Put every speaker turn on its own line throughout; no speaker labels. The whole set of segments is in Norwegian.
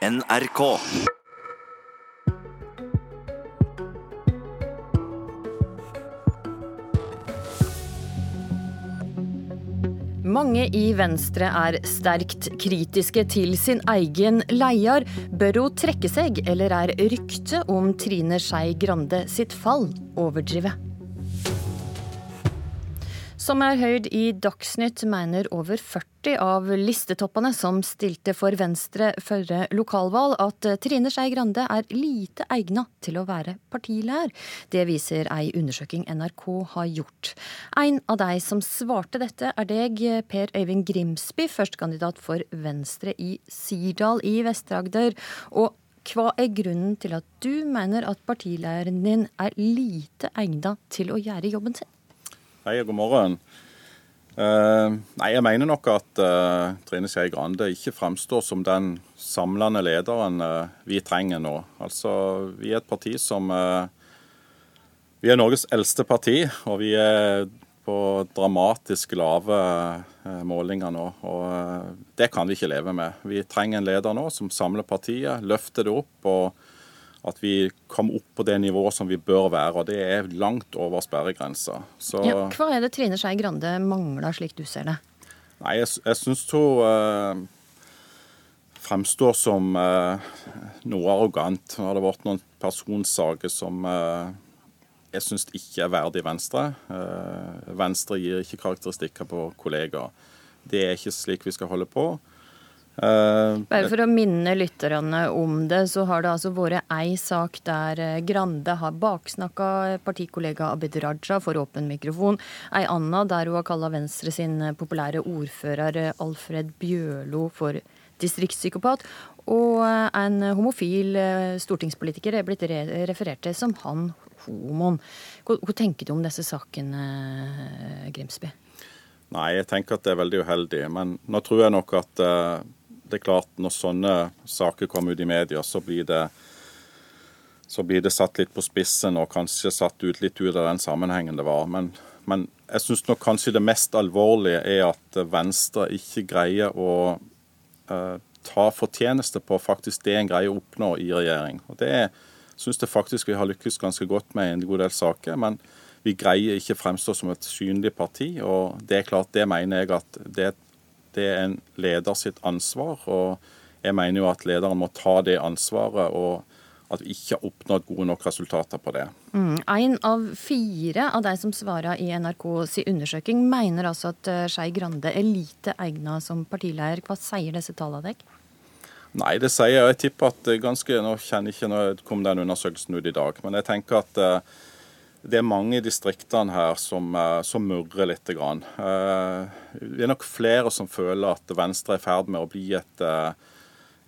NRK.
Mange i Venstre er sterkt kritiske til sin egen leder. Bør hun trekke seg, eller er ryktet om Trine Skei Grande sitt fall overdrevet? Som er hørt i Dagsnytt, mener over 40 av listetoppene som stilte for Venstre førre lokalvalg, at Trine Skei Grande er lite egnet til å være partileder. Det viser ei undersøking NRK har gjort. En av de som svarte dette, er deg, Per Øyvind Grimsby, førstekandidat for Venstre i Sirdal i Vest-Agder. Og hva er grunnen til at du mener at partilederen din er lite egnet til å gjøre jobben sin?
Hei og god morgen. Uh, nei, Jeg mener nok at uh, Trine Skei Grande ikke fremstår som den samlende lederen uh, vi trenger nå. Altså, Vi er et parti som Vi er Norges eldste parti, og vi er på dramatisk lave målinger nå. og Det kan vi ikke leve med. Vi trenger en leder nå som samler partiet, løfter det opp. og at vi kom opp på det nivået som vi bør være. Og det er langt over sperregrensa.
Ja, hva er det Trine Skei Grande mangler, slik du ser det?
Nei, Jeg, jeg syns hun uh, fremstår som uh, noe arrogant. Nå har det vært noen personsaker som uh, jeg syns ikke er verdig Venstre. Venstre gir ikke karakteristikker på kollegaer. Det er ikke slik vi skal holde på.
Uh, Bare for å minne lytterne om det, så har det altså vært ei sak der eh, Grande har baksnakka partikollega Abid Raja for åpen mikrofon. Ei anna der hun har kalla Venstre sin populære ordfører Alfred Bjørlo for distriktspsykopat. Og en homofil stortingspolitiker er blitt referert til som han homoen. Hva, hva tenker du om disse sakene, Grimsby?
Nei, jeg tenker at det er veldig uheldig. Men nå tror jeg nok at uh det er klart, når sånne saker kommer ut i media, så blir det så blir det satt litt på spissen og kanskje satt ut litt ut av den sammenhengen det var. Men, men jeg syns nok kanskje det mest alvorlige er at Venstre ikke greier å eh, ta fortjeneste på faktisk det en greier å oppnå i regjering. Og Det syns jeg faktisk vi har lykkes ganske godt med i en god del saker. Men vi greier ikke fremstå som et synlig parti. Og det er klart, det mener jeg at det er et det er en leder sitt ansvar. og Jeg mener jo at lederen må ta det ansvaret, og at vi ikke har oppnådd gode nok resultater på det.
Mm. En av fire av de som svarer i NRKs undersøking, mener altså at eh, Skei Grande er lite egnet som partileder. Hva sier disse tallene deg?
Nei, det sier jeg. Jeg tipper at ganske Nå kjenner jeg ikke når kom den undersøkelsen ut i dag, men jeg tenker at uh, det er mange i distriktene her som, eh, som murrer litt. Grann. Eh, det er nok flere som føler at Venstre er i ferd med å bli et, eh,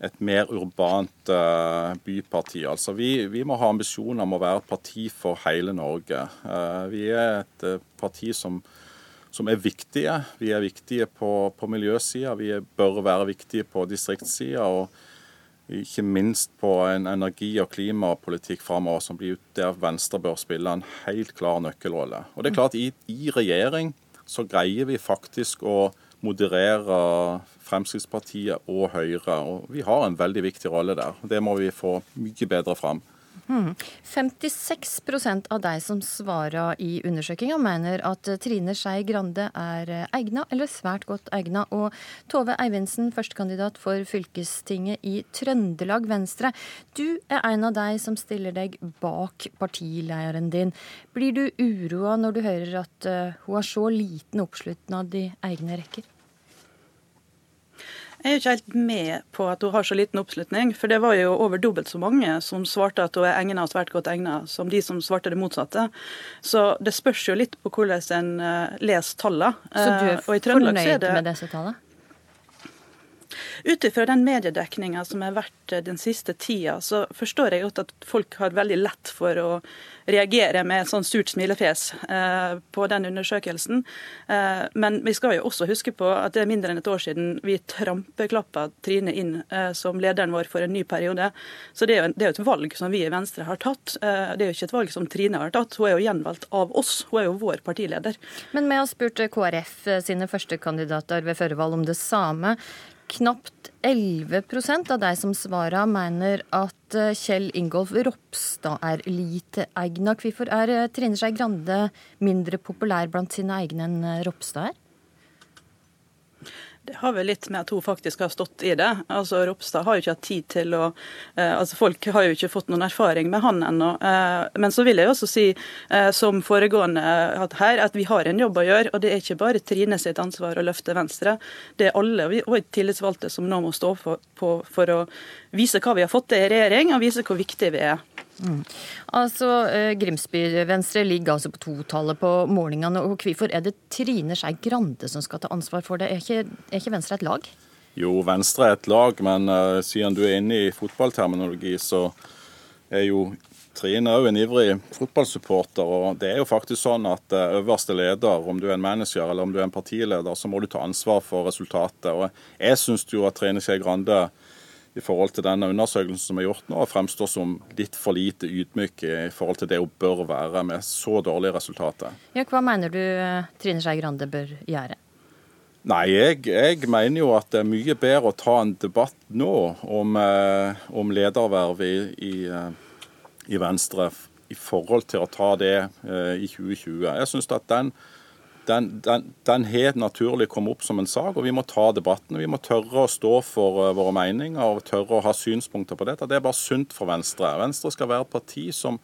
et mer urbant byparti. Altså, vi, vi, må ha ambisjoner om å være et parti for hele Norge. Vi er et parti som, som er viktige. Vi er viktige på, på miljøsida, vi bør være viktige på distriktssida. Ikke minst på en energi- og klimapolitikk framover som blir ut der Venstre bør spille en helt klar nøkkelrolle. Og det er klart, i, i regjering så greier vi faktisk å moderere Fremskrittspartiet og Høyre. Og vi har en veldig viktig rolle der. Det må vi få mye bedre fram.
56% av de som svarer i undersøkinga, mener at Trine Skei Grande er egna eller svært godt egna. Og Tove Eivindsen, førstekandidat for fylkestinget i Trøndelag Venstre. Du er en av de som stiller deg bak partileieren din. Blir du uroa når du hører at eh, hun har så liten oppslutnad i egne rekker?
Jeg er ikke helt med på at hun har så liten oppslutning. For det var jo over dobbelt så mange som svarte at hun er egnet og svært godt egnet, som de som svarte det motsatte. Så det spørs jo litt på hvordan en uh, leser tallene.
Så du er uh, fornøyd med disse tallene?
Ut ifra den mediedekninga som har vært den siste tida, så forstår jeg godt at folk har veldig lett for å reagere med sånn surt smilefjes eh, på den undersøkelsen. Eh, men vi skal jo også huske på at det er mindre enn et år siden vi trampeklappa Trine inn eh, som lederen vår for en ny periode. Så det er jo et valg som vi i Venstre har tatt. Eh, det er jo ikke et valg som Trine har tatt. Hun er jo gjenvalgt av oss. Hun er jo vår partileder.
Men vi har spurt KrF sine førstekandidater ved førevalg om det samme. Knapt 11% av de som svarer, mener at eh, Kjell Ingolf Ropstad er lite egna. Hvorfor er eh, Trine Skei Grande mindre populær blant sine egne enn Ropstad er?
Det har vel litt med at hun faktisk har stått i det. Altså Ropstad har jo ikke hatt tid til å eh, altså Folk har jo ikke fått noen erfaring med han ennå. Eh, men så vil jeg også si, eh, som foregående her, at vi har en jobb å gjøre. Og det er ikke bare Trine sitt ansvar å løfte Venstre. Det er alle vi og tillitsvalgte som nå må stå for, på, for å vise hva vi har fått til i regjering, og vise hvor viktig vi er.
Mm. Altså, eh, Grimsby-Venstre ligger altså på totallet på målingene. og Hvorfor er det Trine Skei Grande som skal ta ansvar for det? Er ikke, er ikke, Venstre et lag?
Jo, Venstre er et lag, men uh, siden du er inne i fotballterminologi, så er jo Trine òg en ivrig fotballsupporter. og det er jo faktisk sånn at uh, Øverste leder, om du er en manager eller om du er en partileder, så må du ta ansvar for resultatet. og Jeg syns jo at Trine Skei Grande i forhold til denne undersøkelsen som er gjort nå, fremstår som litt for lite ydmyk i forhold til det hun bør være med så dårlige resultater.
Ja, hva mener du eh, Trine Skei Grande bør gjøre?
Nei, jeg, jeg, mener jo at det er mye bedre å ta en debatt nå om, eh, om lederverv i, i, eh, i, Venstre i forhold til å ta det eh, i 2020. Jeg synes at den den, den, den helt naturlig komme opp som en sak, og vi må ta debatten. Vi må tørre å stå for uh, våre meninger og tørre å ha synspunkter på dette. Det er bare sunt for Venstre. Venstre skal være et parti som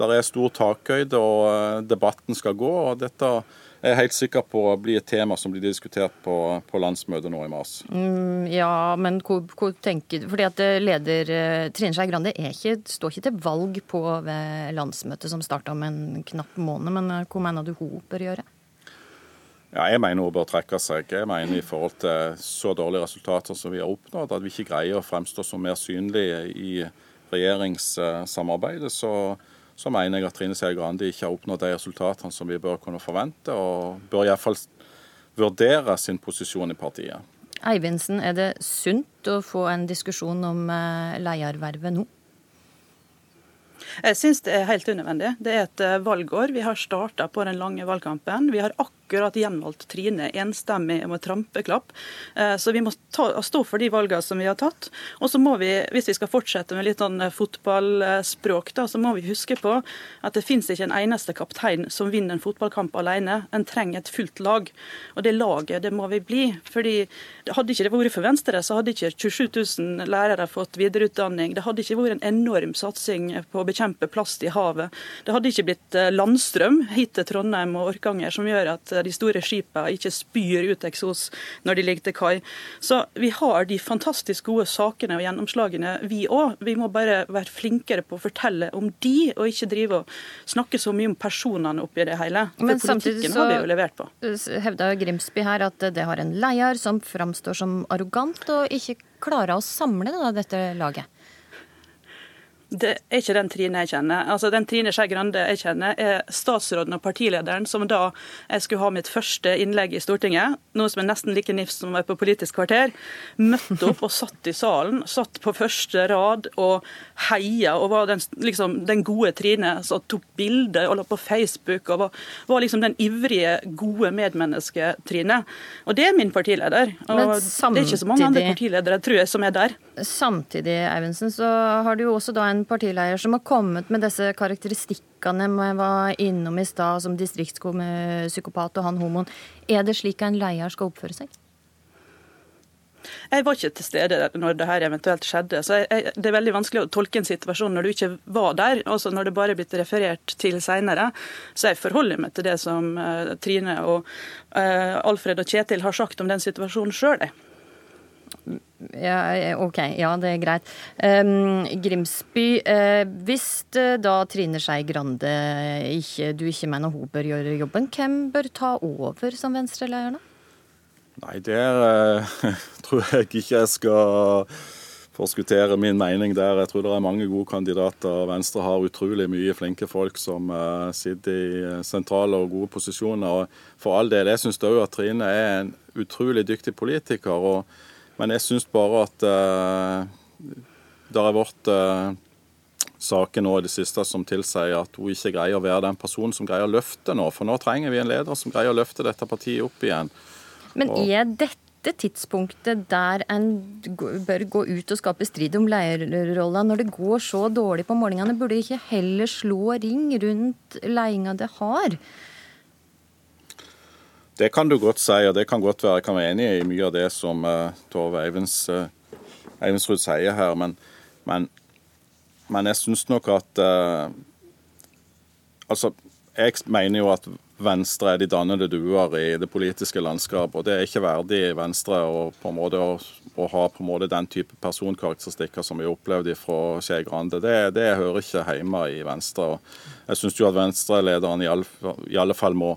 der er stor takhøyde, og uh, debatten skal gå. og dette er jeg helt sikker på å bli et tema som blir diskutert på, på landsmøtet nå i mars.
Mm, ja, men hvor, hvor tenker du Fordi at eh, leder Trine Skei Grande ikke, står ikke til valg på landsmøtet som starta om en knapp måned, men hva mener du hun bør gjøre?
Ja, jeg mener hun bør trekke seg. Jeg mener i forhold til så dårlige resultater som vi har oppnådd, at vi ikke greier å fremstå som mer synlige i regjeringssamarbeidet, så, så mener jeg at Trine Skei Grande ikke har oppnådd de resultatene som vi bør kunne forvente, og bør iallfall vurdere sin posisjon i partiet.
Eivindsen, er det sunt å få en diskusjon om eh, ledervervet nå?
Jeg syns det er helt unødvendig. Det er et eh, valgår. Vi har starta på den lange valgkampen. Vi har akkurat gjenvalgt Trine enstemmig med trampeklapp. Eh, så vi må ta, stå for de valgene som vi har tatt. Og så må vi, hvis vi skal fortsette med litt sånn eh, fotballspråk, da, så må vi huske på at det finnes ikke en eneste kaptein som vinner en fotballkamp alene. En trenger et fullt lag. Og det laget, det må vi bli. fordi Hadde ikke det vært for Venstre, så hadde ikke 27 000 lærere fått videreutdanning. Det hadde ikke vært en enorm satsing på bekjempe plast i havet. Det hadde ikke blitt eh, landstrøm hit til Trondheim og Orkanger som gjør at de store skipene ikke spyr ut eksos når de ligger til kai. Så vi har de fantastisk gode sakene og gjennomslagene, vi òg. Vi må bare være flinkere på å fortelle om de, og ikke drive og snakke så mye om personene oppi det hele. For Men politikken har vi jo levert på.
hevda Grimsby her at det har en leder som framstår som arrogant og ikke klarer å samle dette laget.
Det er ikke den Trine jeg kjenner. Altså, Den Trine Skei Grande jeg kjenner, er statsråden og partilederen som da jeg skulle ha mitt første innlegg i Stortinget, noe som er nesten like nifst som å være på Politisk kvarter, møtte opp og satt i salen. Satt på første rad og heia og var den, liksom, den gode Trine som tok bilder og la på Facebook og var, var liksom den ivrige, gode medmennesket Trine. Og det er min partileder. Og samtidig, det er ikke så mange andre partiledere, tror jeg, som er der.
Samtidig, Eivindsen, så har du jo også da en en partileder som har kommet med disse karakteristikkene jeg var innom i stad, som distriktspsykopat og han homoen. Er det slik en leder skal oppføre seg?
Jeg var ikke til stede når det her eventuelt skjedde. så jeg, jeg, Det er veldig vanskelig å tolke en situasjon når du ikke var der, altså når det bare er blitt referert til senere. Så jeg forholder meg til det som uh, Trine og uh, Alfred og Kjetil har sagt om den situasjonen sjøl.
Ja, OK, ja det er greit. Um, Grimsby, uh, hvis uh, da Trine Skei Grande ikke, du ikke mener hun bør gjøre jobben, hvem bør ta over som Venstre-leder da?
Nei, uh, tror jeg ikke jeg skal forskuttere min mening der. Jeg tror det er mange gode kandidater. Venstre har utrolig mye flinke folk som sitter i sentrale og gode posisjoner. Og for all del, jeg syns òg at Trine er en utrolig dyktig politiker. og men jeg syns bare at uh, det har vært uh, saker nå i det siste som tilsier at hun ikke greier å være den personen som greier å løfte nå. For nå trenger vi en leder som greier å løfte dette partiet opp igjen.
Men er dette dette tidspunktet der en bør gå ut og skape strid om leierrolla, når det går så dårlig på målingene? Burde ikke heller slå ring rundt ledelsen det har?
Det kan du godt si, og det kan godt være jeg kan være enig i mye av det som uh, Tove Eivens, uh, Eivensrud sier her. Men, men, men jeg syns nok at uh, Altså, jeg mener jo at Venstre er de dannede duer i det politiske landskapet. og Det er ikke verdig Venstre å, på en måte, å, å ha på en måte den type personkarakteristikker som vi opplevde fra Skei Grande. Det, det, hører ikke hjemme i Venstre. og Jeg syns at Venstre-lederen i, i alle fall må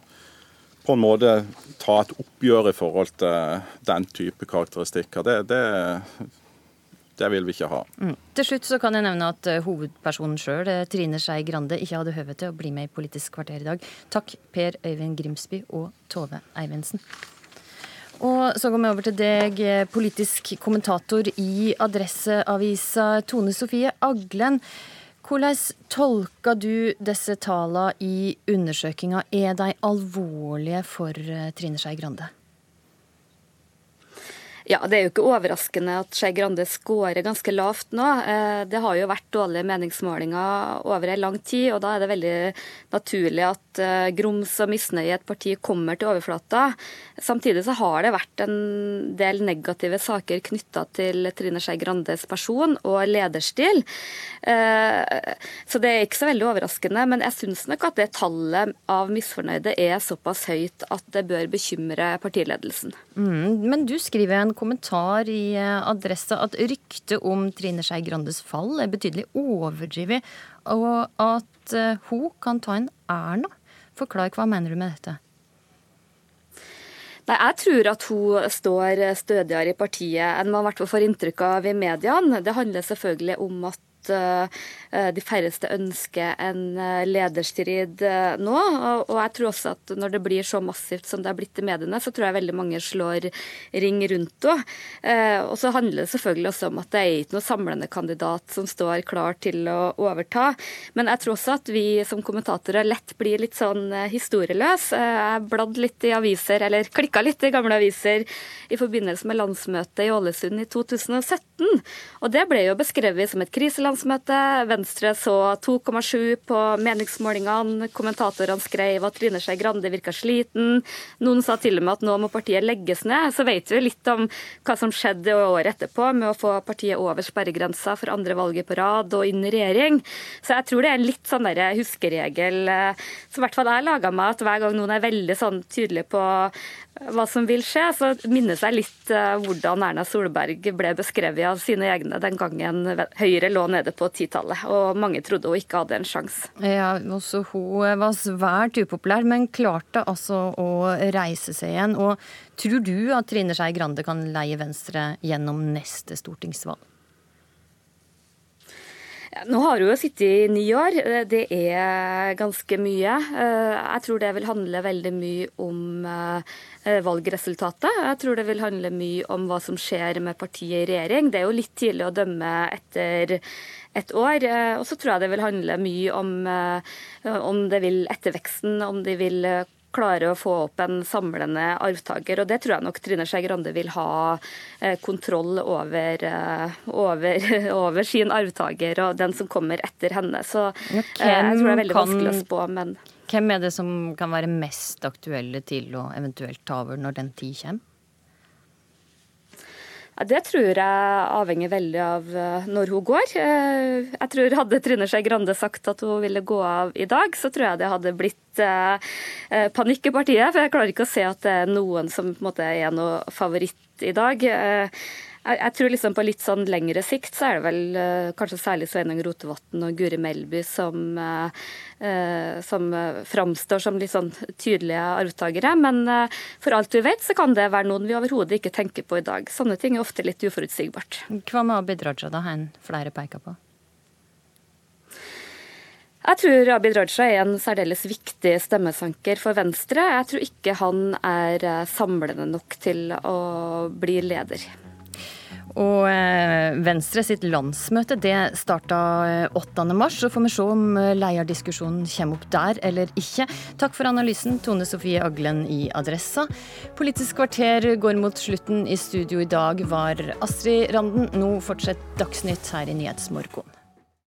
på en måte ta et oppgjør i forhold til den type karakteristikker. Det, det, det vil vi ikke ha. Mm.
Til slutt så kan jeg nevne at uh, hovedpersonen sjøl, uh, Trine Skei Grande, ikke hadde høve til å bli med i Politisk kvarter i dag. Takk Per Øyvind Grimsby og Tove Eivindsen. Og så går vi over til deg, eh, politisk kommentator i Adresseavisa, Tone Sofie Aglen. Hvordan tolker du disse tallene i undersøkinga? Er de alvorlige for Trine Skei Grande?
Ja, Det er jo ikke overraskende at Skei Grande skårer ganske lavt nå. Eh, det har jo vært dårlige meningsmålinger over en lang tid, og da er det veldig naturlig at eh, grums og misnøye i et parti kommer til overflata. Samtidig så har det vært en del negative saker knytta til Trine Skei Grandes person og lederstil. Eh, så det er ikke så veldig overraskende, men jeg syns nok at det tallet av misfornøyde er såpass høyt at det bør bekymre partiledelsen.
Mm, men du skriver en kommentar i eh, Adressa at ryktet om Trine Skei Grandes fall er betydelig overdrevet, og at eh, hun kan ta en Erna. Forklar, hva mener du med dette?
Nei, Jeg tror at hun står stødigere i partiet enn man i får inntrykk av i mediene. Det handler selvfølgelig om at Eh, de færreste ønsker en eh, lederstrid eh, nå. Og jeg tror også at når det blir så massivt som det har blitt i mediene, så tror jeg veldig mange slår ring rundt henne. Og så handler det selvfølgelig også om at det er ikke noen samlende kandidat som står klar til å overta. Men jeg tror også at vi som kommentatorer lett blir litt sånn historieløs. Jeg bladde litt i aviser, eller klikka litt i gamle aviser i forbindelse med landsmøtet i Ålesund i 2017. Og det ble jo beskrevet som et kriseland landsmøte. Venstre så 2,7 på meningsmålingene. Kommentatorene skrev at Trine Skei Grande virka sliten. Noen sa til og med at nå må partiet legges ned. Så vet vi litt om hva som skjedde året etterpå med å få partiet over sperregrensa for andre valget på rad og inn i regjering. Så jeg tror det er en litt sånn der huskeregel eh, som i hvert fall jeg laga meg, at hver gang noen er veldig sånn tydelig på hva som vil skje, så minnes jeg litt uh, hvordan Erna Solberg ble beskrevet av sine egne den gangen Høyre lå nede på titallet, og mange trodde hun ikke hadde en sjanse.
Ja, også hun var svært upopulær, men klarte altså å reise seg igjen. Og tror du at Trine Skei Grande kan leie Venstre gjennom neste stortingsvalg?
Nå har hun jo sittet i ni år. Eh, det er ganske mye. Eh, jeg tror det vil handle veldig mye om eh, valgresultatet. Jeg tror det vil handle mye om hva som skjer med partiet i regjering. Det er jo litt tidlig å dømme etter et år. Og så tror jeg det vil handle mye om, om det vil etter om de vil klare å få opp en samlende arvtaker. Og det tror jeg nok Trine Skei Grande vil ha eh, kontroll over, eh, over, over, sin arvtaker og den som kommer etter henne. Så eh, jeg tror det er veldig vanskelig å spå, men
Hvem er det som kan være mest aktuelle til å eventuelt ta over når den tid kommer?
Det tror jeg avhenger veldig av eh, når hun går. Eh, jeg tror Hadde Trine Skei Grande sagt at hun ville gå av i dag, så tror jeg det hadde blitt eh, panikk i partiet. For jeg klarer ikke å se at det er noen som på en måte er noe favoritt i dag. Jeg, jeg, tror liksom på litt sånn lengre sikt så er det vel uh, kanskje særlig Sveinung Rotevatn og Guri Melby som, uh, uh, som framstår som litt sånn tydelige arvtakere. Men for alt vi vet så kan det være noen vi overhodet ikke tenker på i dag. Sånne ting er ofte litt uforutsigbart.
Hva med Abid Raja, da? Har en flere peker på?
Jeg tror Abid Raja er en særdeles viktig stemmesanker for Venstre. Jeg tror ikke han er samlende nok til å bli leder.
Og eh, Venstre sitt landsmøte det starta 8. eh, mars, så får vi se om eh, leierdiskusjonen kommer opp der eller ikke. Takk for analysen, Tone Sofie Aglen i Adressa. Politisk kvarter går mot slutten. I studio i dag var Astrid Randen. Nå fortsetter Dagsnytt her i Nyhetsmorgen.